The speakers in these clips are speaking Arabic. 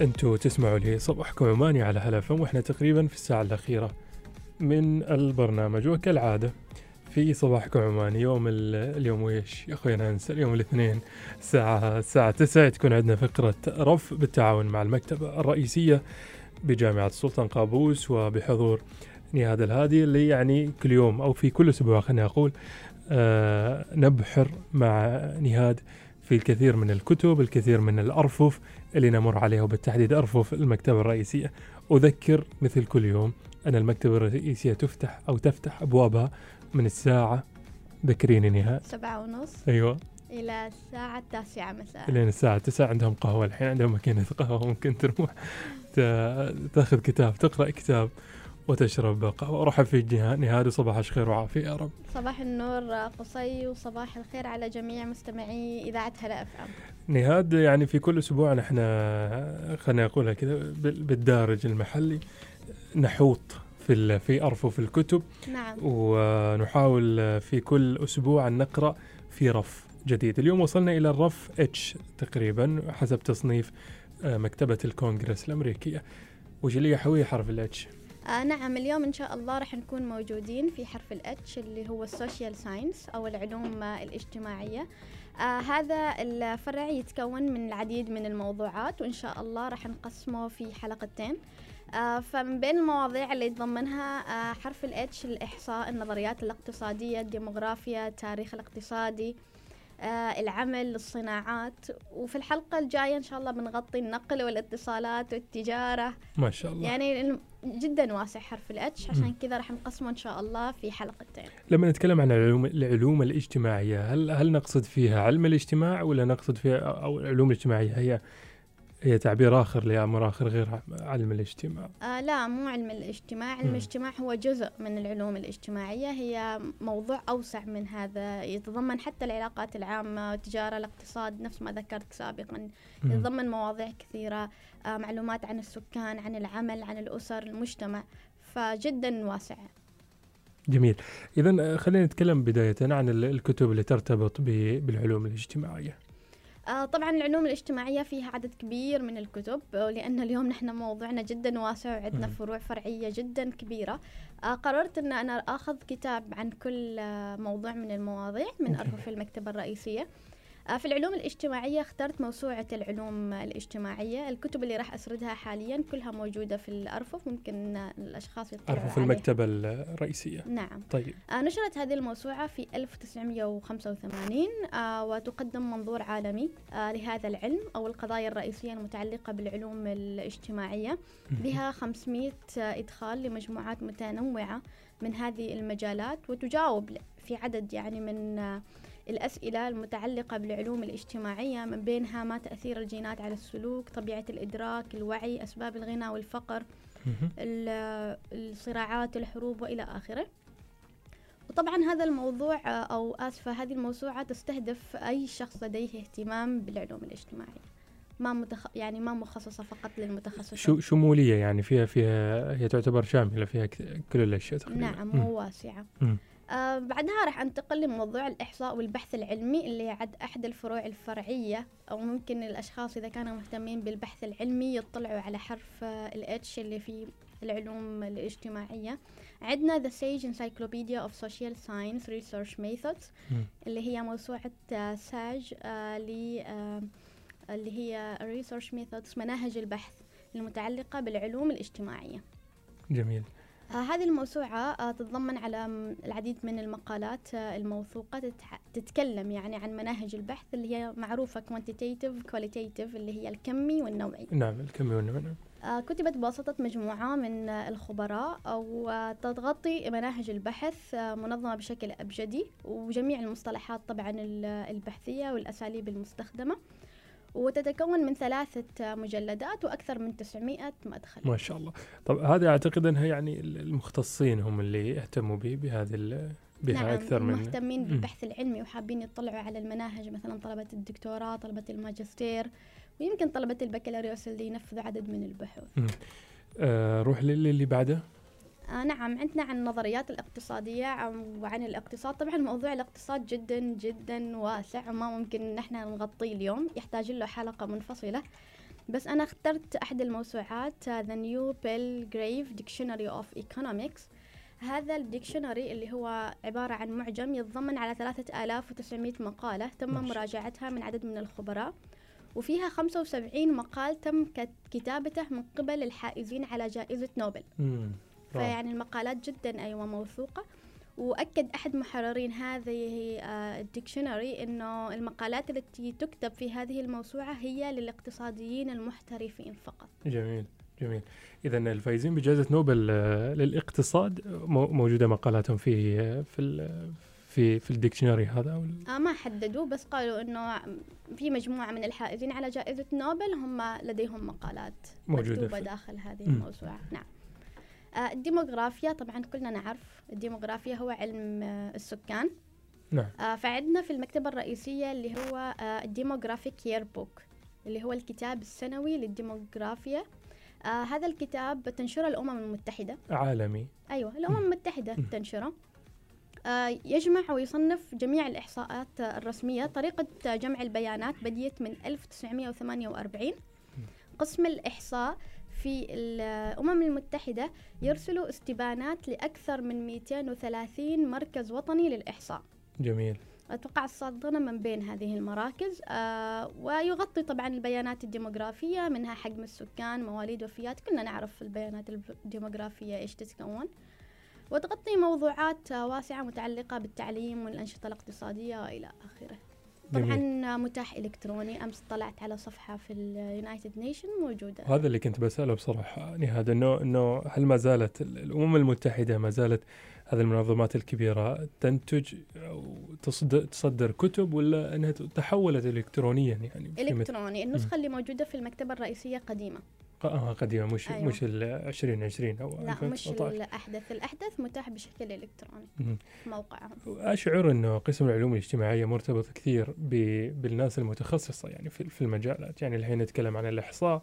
أنتوا تسمعوا لي صباحكم عماني على هلا فم وإحنا تقريبا في الساعة الأخيرة من البرنامج. وكالعادة في صباحكم عماني يوم ال- اليوم ويش يا أخوي أنا أنسى اليوم الاثنين الساعة الساعة 9 تكون عندنا فقرة رف بالتعاون مع المكتبة الرئيسية بجامعة السلطان قابوس وبحضور نهاد الهادي اللي يعني كل يوم أو في كل أسبوع خليني أقول آه نبحر مع نهاد في الكثير من الكتب الكثير من الأرفف. اللي نمر عليها وبالتحديد أرفف المكتبة الرئيسية. أذكر مثل كل يوم أن المكتبة الرئيسية تفتح أو تفتح أبوابها من الساعة ذكريني نهاد سبعة ونص أيوة. إلى الساعة التاسعة مساء. لين الساعة 9 عندهم قهوة الحين عندهم ماكينة قهوة ممكن تروح تا- تأخذ كتاب تقرأ كتاب. وتشرب قهوة أروح في جهة نهاد وصباح خير وعافية يا رب. صباح النور قصي وصباح الخير على جميع مستمعي إذاعة هلا أف أم. نهاد يعني في كل أسبوع نحن خلينا نقولها كذا بال- بالدارج المحلي نحوط في في ارفف الكتب. نعم. ونحاول في كل أسبوع أن نقرأ في رف جديد. اليوم وصلنا إلى الرف H تقريبا حسب تصنيف آه، مكتبة الكونغرس الأمريكية. وش اللي يحويه حرف ال H آه نعم اليوم إن شاء الله راح نكون موجودين في حرف ال H اللي هو ال social science أو العلوم آه، الاجتماعية. آه هذا الفرع يتكون من العديد من الموضوعات وإن شاء الله راح نقسمه في حلقتين. آه فمن بين المواضيع اللي يتضمنها آه حرف ال H الإحصاء النظريات الاقتصادية الديموغرافيا التاريخ الاقتصادي. العمل الصناعات. وفي الحلقة الجاية إن شاء الله بنغطي النقل والاتصالات والتجارة. ما شاء الله. يعني جدا واسع حرف الاتش. عشان كذا راح نقسمه إن شاء الله في حلقتين. لما نتكلم عن العلوم العلوم الاجتماعية هل هل نقصد فيها علم الاجتماع ولا نقصد فيها أو العلوم الاجتماعية؟ هي هي تعبير آخر لآمر آخر غير علم الاجتماع. آه لا مو علم الاجتماع. علم. الاجتماع هو جزء من العلوم الاجتماعية. هي موضوع أوسع من هذا يتضمن حتى العلاقات العامة التجارة الاقتصاد. نفس ما ذكرت سابقا. يتضمن مواضيع كثيرة آه معلومات عن السكان عن العمل عن الأسر المجتمع. فجدا واسع. جميل. اذا خلينا نتكلم بداية عن ال- الكتب اللي ترتبط بالعلوم الاجتماعية. آه طبعا العلوم الاجتماعية فيها عدد كبير من الكتب آه، لأن اليوم نحن موضوعنا جدا واسع وعندنا. فروع فرعية جدا كبيرة آه قررت أن أنا أخذ كتاب عن كل آه، موضوع من المواضيع من. أرفف المكتبة الرئيسية آه، في العلوم الاجتماعية اخترت موسوعة العلوم الاجتماعية. الكتب اللي راح أسردها حاليا كلها موجودة في الأرفف ممكن آه، الأشخاص يطلعوا أرفف عليها. المكتبة الرئيسية. نعم. طيب. آه، نشرت هذه الموسوعة في 1985 آه، وتقدم منظور عالمي آه، لهذا العلم أو القضايا الرئيسية المتعلقة بالعلوم الاجتماعية. بها 500 إدخال لمجموعات متنوعة من هذه المجالات وتجاوب في عدد يعني من آه، الأسئلة المتعلقة بالعلوم الاجتماعية من بينها ما تأثير الجينات على السلوك طبيعة الإدراك الوعي أسباب الغنى والفقر الصراعات الحروب وإلى آخره. وطبعا هذا الموضوع آه، أو آسفة هذه الموسوعة تستهدف أي شخص لديه اهتمام بالعلوم الاجتماعية. ما متخ... يعني ما مخصصة فقط للمتخصصين. شو شموليه يعني؟ فيها فيها هي تعتبر شاملة فيها كل الأشياء تقريبا. نعم مم. آه بعدها راح انتقل لموضوع الإحصاء والبحث العلمي اللي يعد أحد الفروع الفرعية أو ممكن الأشخاص إذا كانوا مهتمين بالبحث العلمي يطلعوا على حرف الاتش اللي في العلوم الاجتماعية. عندنا The Sage Encyclopedia of Social Science Research Methods. اللي هي موسوعة آه، ساج آه، ل آه، اللي هي Research Methods مناهج البحث المتعلقة بالعلوم الاجتماعية. جميل. آه هذه الموسوعة آه تتضمن على العديد من المقالات آه الموثوقة تتكلم يعني عن مناهج البحث اللي هي معروفة quantitative qualitative اللي هي الكمي والنوعي. نعم الكم والنوع نعم. آه كتبت بواسطة مجموعة من آه الخبراء وتغطي مناهج البحث آه منظمة بشكل أبجدي وجميع المصطلحات طبعا ال- البحثية والأساليب المستخدمة. وتتكون من ثلاثة مجلدات وأكثر من 900 مدخل. ما شاء الله. طب هذا أعتقد إنها يعني المختصين هم اللي يهتموا به بهذه بها نعم أكثر من مهتمين. بالبحث العلمي وحابين يطلعوا على المناهج مثلا طلبة الدكتوراه طلبة الماجستير ويمكن طلبة البكالوريوس اللي ينفذوا عدد من البحوث. آه روح للي بعده. آه نعم عندنا عن النظريات الاقتصادية عن- وعن الاقتصاد. طبعا موضوع الاقتصاد جدا جدا واسع وما ممكن ان إحنا نغطيه اليوم. يحتاج له حلقة منفصلة. بس أنا اخترت أحد الموسوعات The New Palgrave Dictionary of Economics. هذا ال dictionary اللي هو عبارة عن معجم يتضمن على 3900 مقالة تم ماشي. مراجعتها من عدد من الخبراء. وفيها 75 مقال تم كت- كتابته من قبل الحائزين على جائزة نوبل. مم. رائع. فيعني المقالات جدا أيوة موثوقة. وأكد أحد محررين هذه آه، ال dictionary أنه المقالات التي تكتب في هذه الموسوعة هي للاقتصاديين المحترفين فقط. جميل جميل. اذا الفايزين بجائزة نوبل آه، للاقتصاد مو- موجودة مقالاتهم في آه، في في في ال dictionary هذا أو آه ما حددوا بس قالوا أنه في مجموعة من الحائزين على جائزة نوبل هم لديهم مقالات موجودة مكتوبة في- داخل هذه مم. الموسوعة. نعم. آه الديموغرافيا طبعا كلنا نعرف الديموغرافيا هو علم آه السكان. نعم. آه فعندنا في المكتبة الرئيسية اللي هو آه ال Demographic Yearbook اللي هو الكتاب السنوي للديموغرافيا. آه هذا الكتاب تنشره الأمم المتحدة. عالمي. أيوة الأمم المتحدة. تنشره. آه يجمع ويصنف جميع الإحصاءات آه، الرسمية. طريقة آه، جمع البيانات بديت من 1948 قسم الإحصاء في الأمم المتحدة يرسلوا استبانات لأكثر من 230 مركز وطني للإحصاء. جميل. أتوقع الصادرة من بين هذه المراكز آه ويغطي طبعا البيانات الديموغرافية منها حجم السكان مواليد وفيات كلنا نعرف البيانات الديموغرافية إيش تتكون وتغطي موضوعات واسعة متعلقة بالتعليم والأنشطة الاقتصادية وإلى آخره. طبعا جميل. متاح إلكتروني. أمس طلعت على صفحة في ال United Nation موجودة. وهذا اللي كنت بسأله بصراحة نهاد انه انه هل ما زالت ال- الأمم المتحدة ما زالت هذه المنظمات الكبيرة تنتج أو تصدر, كتب ولا أنها تحولت الكترونيا يعني إلكتروني. النسخة اللي موجودة في المكتبة الرئيسية قديمة. آه قديمة مش أيوة. مش ال 2020 أو لا مش 2019 الأحدث الأحدث متاح بشكل. في موقعهم أشعر أنه قسم العلوم الاجتماعية مرتبط كثير بالناس المتخصصة يعني في في المجالات. يعني الحين نتكلم عن الإحصاء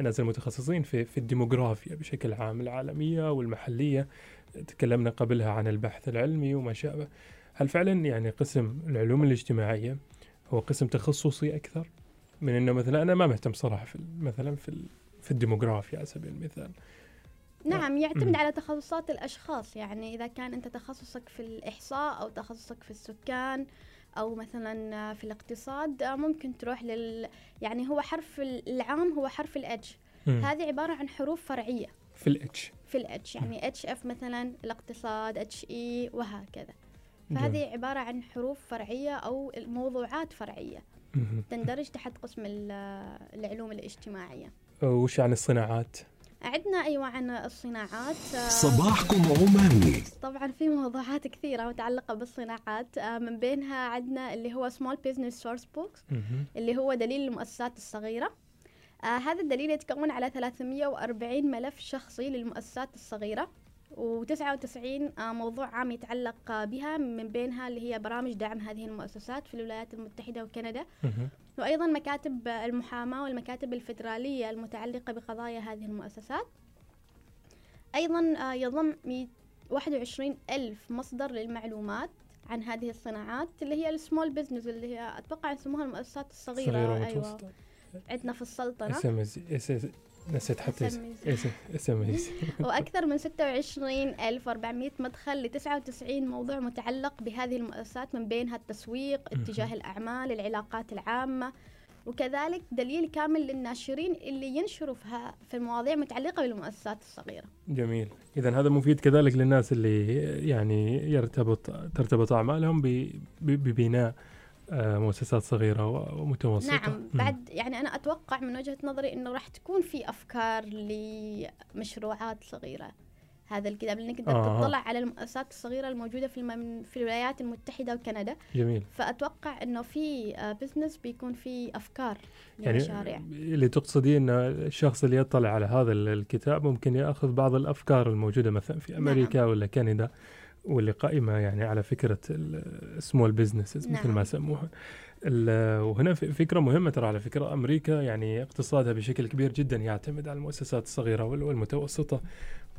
الناس المتخصصين في في الديموغرافيا بشكل عام العالمية والمحلية. تكلمنا قبلها عن البحث العلمي وما شابه. هل فعلا يعني قسم العلوم الاجتماعية هو قسم تخصصي أكثر؟ من أنه مثلا أنا ما مهتم صراحة في مثلا في في الديموغرافيا على سبيل المثال. نعم يعتمد. على تخصصات الأشخاص. يعني إذا كان أنت تخصصك في الإحصاء أو تخصصك في السكان أو مثلا في الاقتصاد ممكن تروح لل يعني هو حرف العام هو حرف ال H. هذه عبارة عن حروف فرعية. في الاتش في الاتش يعني اتش اف مثلا الاقتصاد HE وهكذا. جميل. فهذه عبارة عن حروف فرعية أو موضوعات فرعية. تندرج تحت قسم ال- العلوم الاجتماعية. وش عن الصناعات؟ عندنا أيوة عن الصناعات آه، أصبحكم عماني طبعا في موضوعات كثيرة متعلقة بالصناعات آه، من بينها عندنا اللي هو Small Business Source Books مهم. اللي هو دليل المؤسسات الصغيرة آه هذا الدليل يتكون على 340 ملف شخصي للمؤسسات الصغيرة و99 آه موضوع عام يتعلق بها من بينها اللي هي برامج دعم هذه المؤسسات في الولايات المتحدة وكندا. وأيضا مكاتب المحاماة والمكاتب الفيدرالية المتعلقة بقضايا هذه المؤسسات. أيضا آه، يضم 121 ألف مصدر للمعلومات عن هذه الصناعات اللي هي السمول بزنس اللي هي أتوقع يسموها المؤسسات الصغيرة. صغيرة أيوة. عندنا في السلطنة. نسيت حتى SMEs. SMEs وأكثر من 26400 مدخل ل 99 موضوع متعلق بهذه المؤسسات من بينها التسويق اتجاه الأعمال العلاقات العامة. وكذلك دليل كامل للناشرين اللي ينشروا في ها- في المواضيع متعلقة بالمؤسسات الصغيرة. جميل. اذا هذا مفيد كذلك للناس اللي يعني يرتبط ترتبط أعمالهم ببناء مؤسسات صغيرة ومتوسطة نعم. بعد يعني أنا أتوقع من وجهة نظري أنه راح تكون في أفكار لمشروعات صغيرة هذا الكتاب لأنك تقدر آه. تطلع على المؤسسات الصغيرة الموجودة في المم... في الولايات المتحدة وكندا جميل فأتوقع أنه في بزنس بيكون في أفكار يعني لمشاريع اللي تقصديه إن الشخص اللي يطلع على هذا ال- الكتاب ممكن يأخذ بعض الأفكار الموجودة مثلا في أمريكا نعم. ولا كندا واللي قائمه يعني على فكرة ال small businesses مثل نعم. ما سموها ال- وهنا فكرة مهمة ترى على فكرة أمريكا يعني اقتصادها بشكل كبير جدا يعتمد على المؤسسات الصغيرة وال- والمتوسطة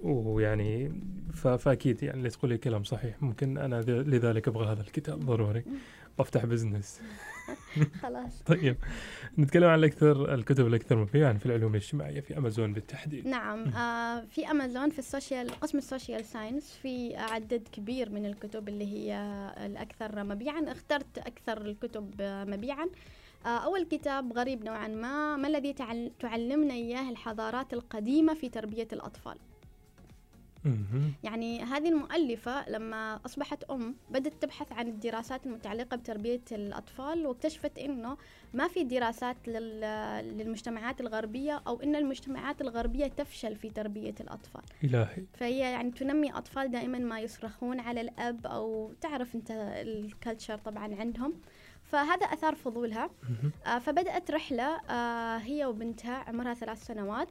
ويعني فأكيد يعني اللي تقولي كلام صحيح ممكن أنا لذلك أبغى هذا الكتاب ضروري. وأفتح business خلاص. طيب. نتكلم عن الاكثر الكتب الأكثر مبيعا في العلوم الاجتماعية في امازون بالتحديد. نعم. آه في امازون في ال social قسم ال social science في عدد كبير من الكتب اللي هي الأكثر مبيعا. اخترت أكثر الكتب مبيعا. آه أول كتاب غريب نوعا ما ما الذي تعل- تعلمنا إياه؟ الحضارات القديمة في تربية الأطفال. مهم. يعني هذه المؤلفة لما أصبحت أم بدأت تبحث عن الدراسات المتعلقة بتربية الأطفال واكتشفت إنه ما في دراسات لل- للمجتمعات الغربية أو إن المجتمعات الغربية تفشل في تربية الأطفال. إلهي. فهي يعني تنمي أطفال دائما ما يصرخون على الأب أو تعرف أنت الكالتشر طبعا عندهم. فهذا أثار فضولها. آه، فبدأت رحلة آه، هي وبنتها عمرها ثلاث سنوات.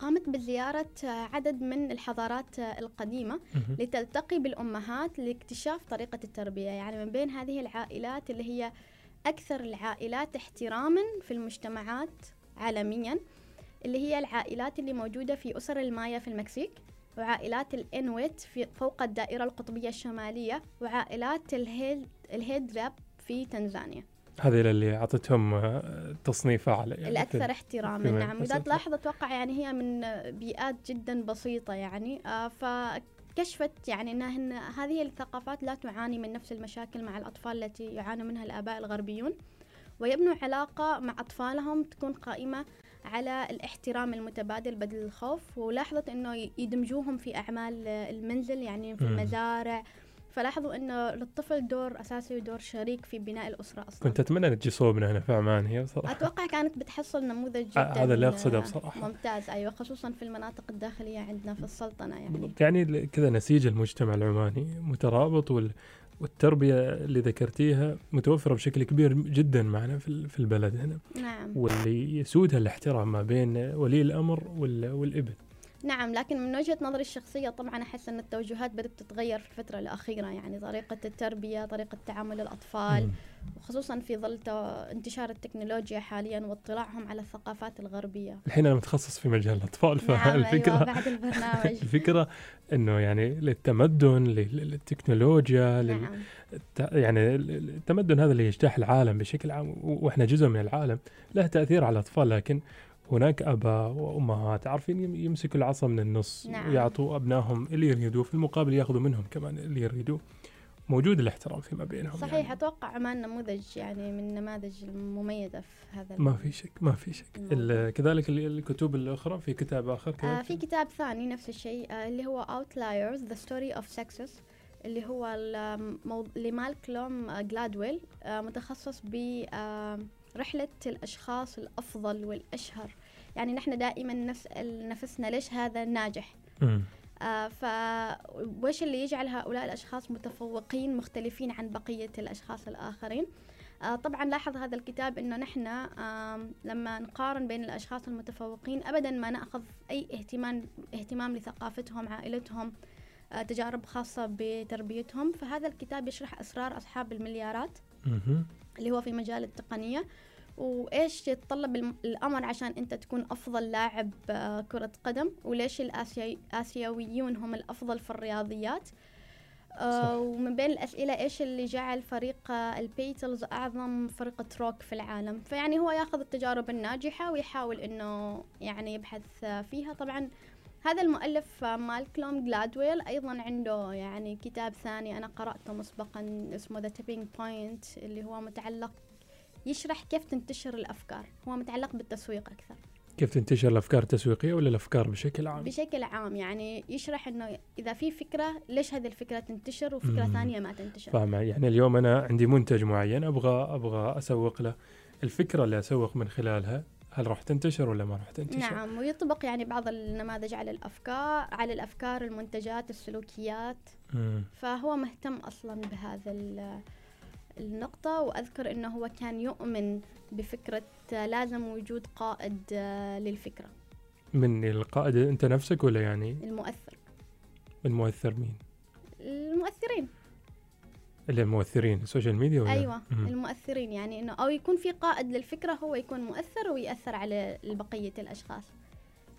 قامت بزيارة عدد من الحضارات القديمة. لتلتقي بالأمهات لاكتشاف طريقة التربية يعني من بين هذه العائلات اللي هي أكثر العائلات احتراما في المجتمعات عالميا اللي هي العائلات اللي موجودة في أسر المايا في المكسيك وعائلات الإنويت في فوق الدائرة القطبية الشمالية وعائلات الهيد الهيدراب في تنزانيا هذه اللي اعطتهم آه، تصنيف أعلى يعني الأكثر في- احتراما نعم يتصل. تلاحظ أتوقع يعني هي من بيئات جدا بسيطة يعني آه، فكشفت يعني هن هذه الثقافات لا تعاني من نفس المشاكل مع الأطفال التي يعاني منها الآباء الغربيون ويبنوا علاقة مع أطفالهم تكون قائمة على الاحترام المتبادل بدل الخوف ولاحظت أنه ي- يدمجوهم في أعمال آه، المنزل يعني في. المزارع فلاحظوا أنه للطفل دور أساسي ودور شريك في بناء الأسرة أصلا. كنت أتمنى ان تجي صوبنا هنا في عمان هي بصراحة. أتوقع كانت بتحصل نموذج آه، جدا هذا اللي أقصده آه، بصراحة. ممتاز أيوه خصوصا في المناطق الداخلية عندنا في السلطنة يعني. بالضبط. يعني كذا نسيج المجتمع العماني مترابط وال والتربية اللي ذكرتيها متوفرة بشكل كبير جدا معنا في ال- في البلد هنا. نعم. واللي يسودها الاحترام ما بين ولي الأمر وال- والابن. نعم لكن من وجهة نظري الشخصية طبعا أحس إن التوجهات بدأت تتغير في الفترة الأخيرة يعني طريقة التربية طريقة تعامل الأطفال مم. وخصوصا في ظل انتشار التكنولوجيا حاليا واطلاعهم على الثقافات الغربية. الحين أنا متخصص في مجال الأطفال نعم فالفكرة أيوة بعد البرنامج. الفكرة إنه يعني للتمدن لل- للتكنولوجيا لل... نعم. يعني ال- التمدن هذا اللي يجتاح العالم بشكل عام و- وإحنا جزء من العالم له تأثير على الأطفال لكن هناك اباء وأمهات عارفين يم- يمسكوا العصا من النص نعم. ويعطوا أبنائهم اللي يريدوه في المقابل يأخذوا منهم كمان اللي يريدوه. موجود الاحترام فيما بينهم صحيح يعني. أتوقع عمان نموذج يعني من النماذج المميزة في هذا ما في شك ما في شك. ال- كذلك ال- الكتب الأخرى في كتاب آخر آه في كتاب ثاني نفس الشيء آه اللي هو Outliers The Story of Success اللي هو المو... لمالكلوم آه، جلادويل آه متخصص برحلة الأشخاص الأفضل والأشهر. يعني نحن دائما نسأل نفسنا ليش هذا ناجح مم. آه ف وش اللي يجعل هؤلاء الأشخاص متفوقين مختلفين عن بقية الأشخاص الآخرين آه طبعا لاحظ هذا الكتاب إنه نحن آم، لما نقارن بين الأشخاص المتفوقين ابدا ما نأخذ أي اهتمام اهتمام لثقافتهم عائلتهم آه، تجارب خاصة بتربيتهم فهذا الكتاب يشرح أسرار أصحاب المليارات. اللي هو في مجال التقنية وإيش يتطلب الأمر عشان أنت تكون أفضل لاعب آه، كرة قدم؟ وليش الآسيويون هم الأفضل في الرياضيات؟ صح. آه ومن بين الأسئلة إيش اللي جعل فريق آه، البيتلز أعظم فرقة روك في العالم؟ فيعني هو ياخذ التجارب الناجحة ويحاول إنه يعني يبحث فيها. طبعا هذا المؤلف مالكلوم جلادويل أيضا عنده يعني كتاب ثاني أنا قرأته مسبقا اسمه The Tipping Point اللي هو متعلق يشرح كيف تنتشر الأفكار هو متعلق بالتسويق أكثر كيف تنتشر الأفكار التسويقية ولا الأفكار بشكل عام؟ بشكل عام يعني يشرح إنه إذا في فكرة ليش هذه الفكرة تنتشر وفكرة مم. ثانية ما تنتشر فاهم يعني اليوم أنا عندي منتج معين أبغى أبغى أسوق له الفكرة اللي أسوق من خلالها هل راح تنتشر ولا ما راح تنتشر؟ نعم ويطبق يعني بعض النماذج على الأفكار على الأفكار المنتجات السلوكيات مم. فهو مهتم أصلا بهذا النقطة وأذكر أنه هو كان يؤمن بفكرة لازم وجود قائد آه، للفكرة. من القائد أنت نفسك ولا يعني؟ المؤثر. المؤثر مين؟ المؤثرين. اللي المؤثرين. السوشيال ميديا ولا؟ أيوة مم. المؤثرين. يعني أنه أو يكون في قائد للفكرة هو يكون مؤثر ويأثر على بقية الأشخاص.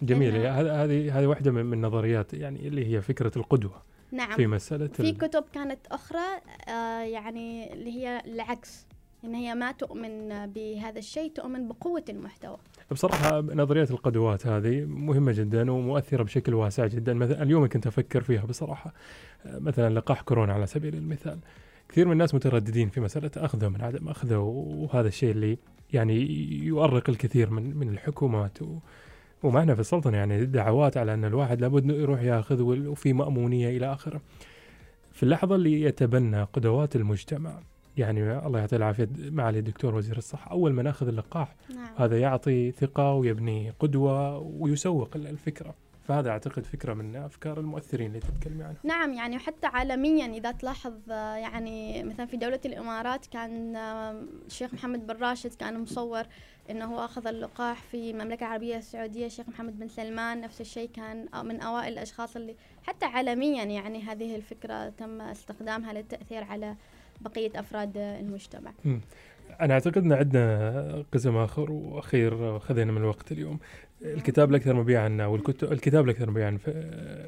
جميل. هذه هذه هذه واحدة من من نظريات يعني اللي هي فكرة القدوة. نعم. في مسألة في كتب كانت أخرى آه يعني اللي هي العكس إن هي ما تؤمن بهذا الشيء تؤمن بقوة المحتوى. بصراحة نظريات القدوات هذه مهمة جدا ومؤثرة بشكل واسع جدا. مثلا اليوم كنت أفكر فيها بصراحة آه، مثلا لقاح كورونا على سبيل المثال. كثير من الناس مترددين في مسألة أخذه من عدم أخذه وهذا الشيء اللي يعني يؤرق الكثير من من الحكومات و ومعنا في السلطنة يعني دعوات على أن الواحد لابد يروح ياخذ وفي مأمونية إلى آخره. في اللحظة اللي يتبنى قدوات المجتمع يعني الله يعطيه العافية معالي الدكتور وزير الصحة أول ما ناخذ اللقاح نعم. هذا يعطي ثقة ويبني قدوة ويسوق ال- الفكرة. فهذا أعتقد فكرة من أفكار المؤثرين اللي تتكلمي عنها نعم يعني وحتى عالميا إذا تلاحظ آه، يعني مثلا في دولة الإمارات كان آه، الشيخ محمد بن راشد كان مصور إنه هو أخذ اللقاح في المملكة العربية السعودية الشيخ محمد بن سلمان نفس الشيء كان من أوائل الأشخاص اللي حتى عالميا يعني هذه الفكرة تم استخدامها للتأثير على بقية أفراد آه، المجتمع أنا أعتقد أن عندنا قسم آخر وأخير خذينا من الوقت اليوم. الكتاب الأكثر مبيعا والكتب الكتاب الأكثر مبيعا في,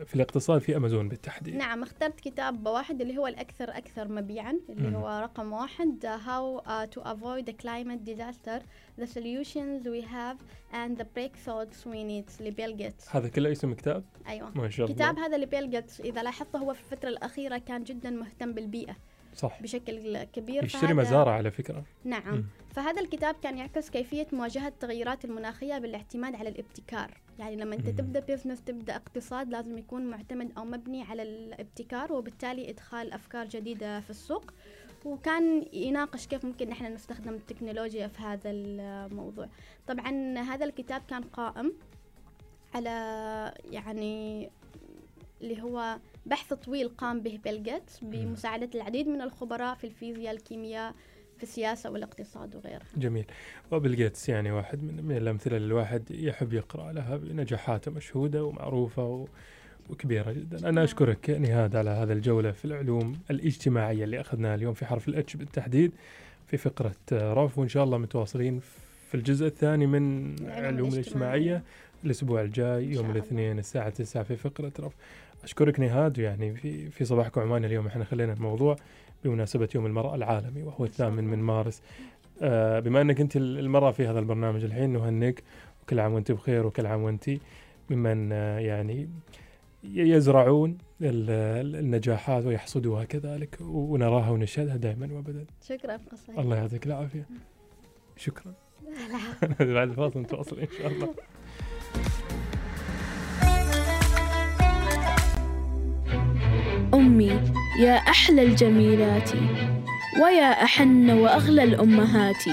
في الاقتصاد في أمازون بالتحديد. نعم اخترت كتاب واحد اللي هو الأكثر أكثر مبيعا اللي. هو رقم واحد How uh, to avoid the climate disaster The solutions we have and the breakthroughs we need لبيل جيتس. هذا كله اسم كتاب أيوة. ما شاء الله. كتاب هذا لبيل جيتس إذا لاحظت هو في الفترة الأخيرة كان جدا مهتم بالبيئة. صح. بشكل كبير يشتري مزارع على فكرة. نعم. مم. فهذا الكتاب كان يعكس كيفية مواجهة التغيرات المناخية بالاعتماد على الابتكار. يعني لما أنت مم. تبدأ business تبدأ اقتصاد لازم يكون معتمد أو مبني على الابتكار وبالتالي إدخال أفكار جديدة في السوق. وكان يناقش كيف ممكن نحن نستخدم التكنولوجيا في هذا الموضوع. طبعا هذا الكتاب كان قائم على يعني اللي هو بحث طويل قام به بيل جيتس بمساعدة العديد من الخبراء في الفيزياء الكيمياء في السياسة والاقتصاد وغيرها. جميل. وبيل جيتس يعني واحد من, من الأمثلة اللي الواحد يحب يقرأ لها نجاحاته مشهودة ومعروفة و وكبيرة جدا. أنا نعم. أشكرك نهاد على هذا الجولة في العلوم الاجتماعية اللي أخذناها اليوم في حرف ال H بالتحديد في فقرة رف وإن شاء الله متواصلين في الجزء الثاني من العلوم الاجتماعية. الأسبوع الجاي يوم. الاثنين الساعة 9 في فقرة رف. أشكرك نهاد يعني في في صباحكم عمان اليوم إحنا خلينا الموضوع بمناسبة يوم المرأة العالمي وهو الثامن من مارس. آه، بما أنك أنت المرأة في هذا البرنامج الحين نهنئك وكل عام وأنت بخير وكل عام وأنت ممن آه، يعني يزرعون ال- ال- النجاحات ويحصدوها كذلك ونراها ونشهدها دائما وابدا. شكرا قصير الله يعطيك العافية. شكرا. بعد الفاصل نتواصل إن شاء الله. أمي يا أحلى الجميلات ويا أحن وأغلى الأمهات.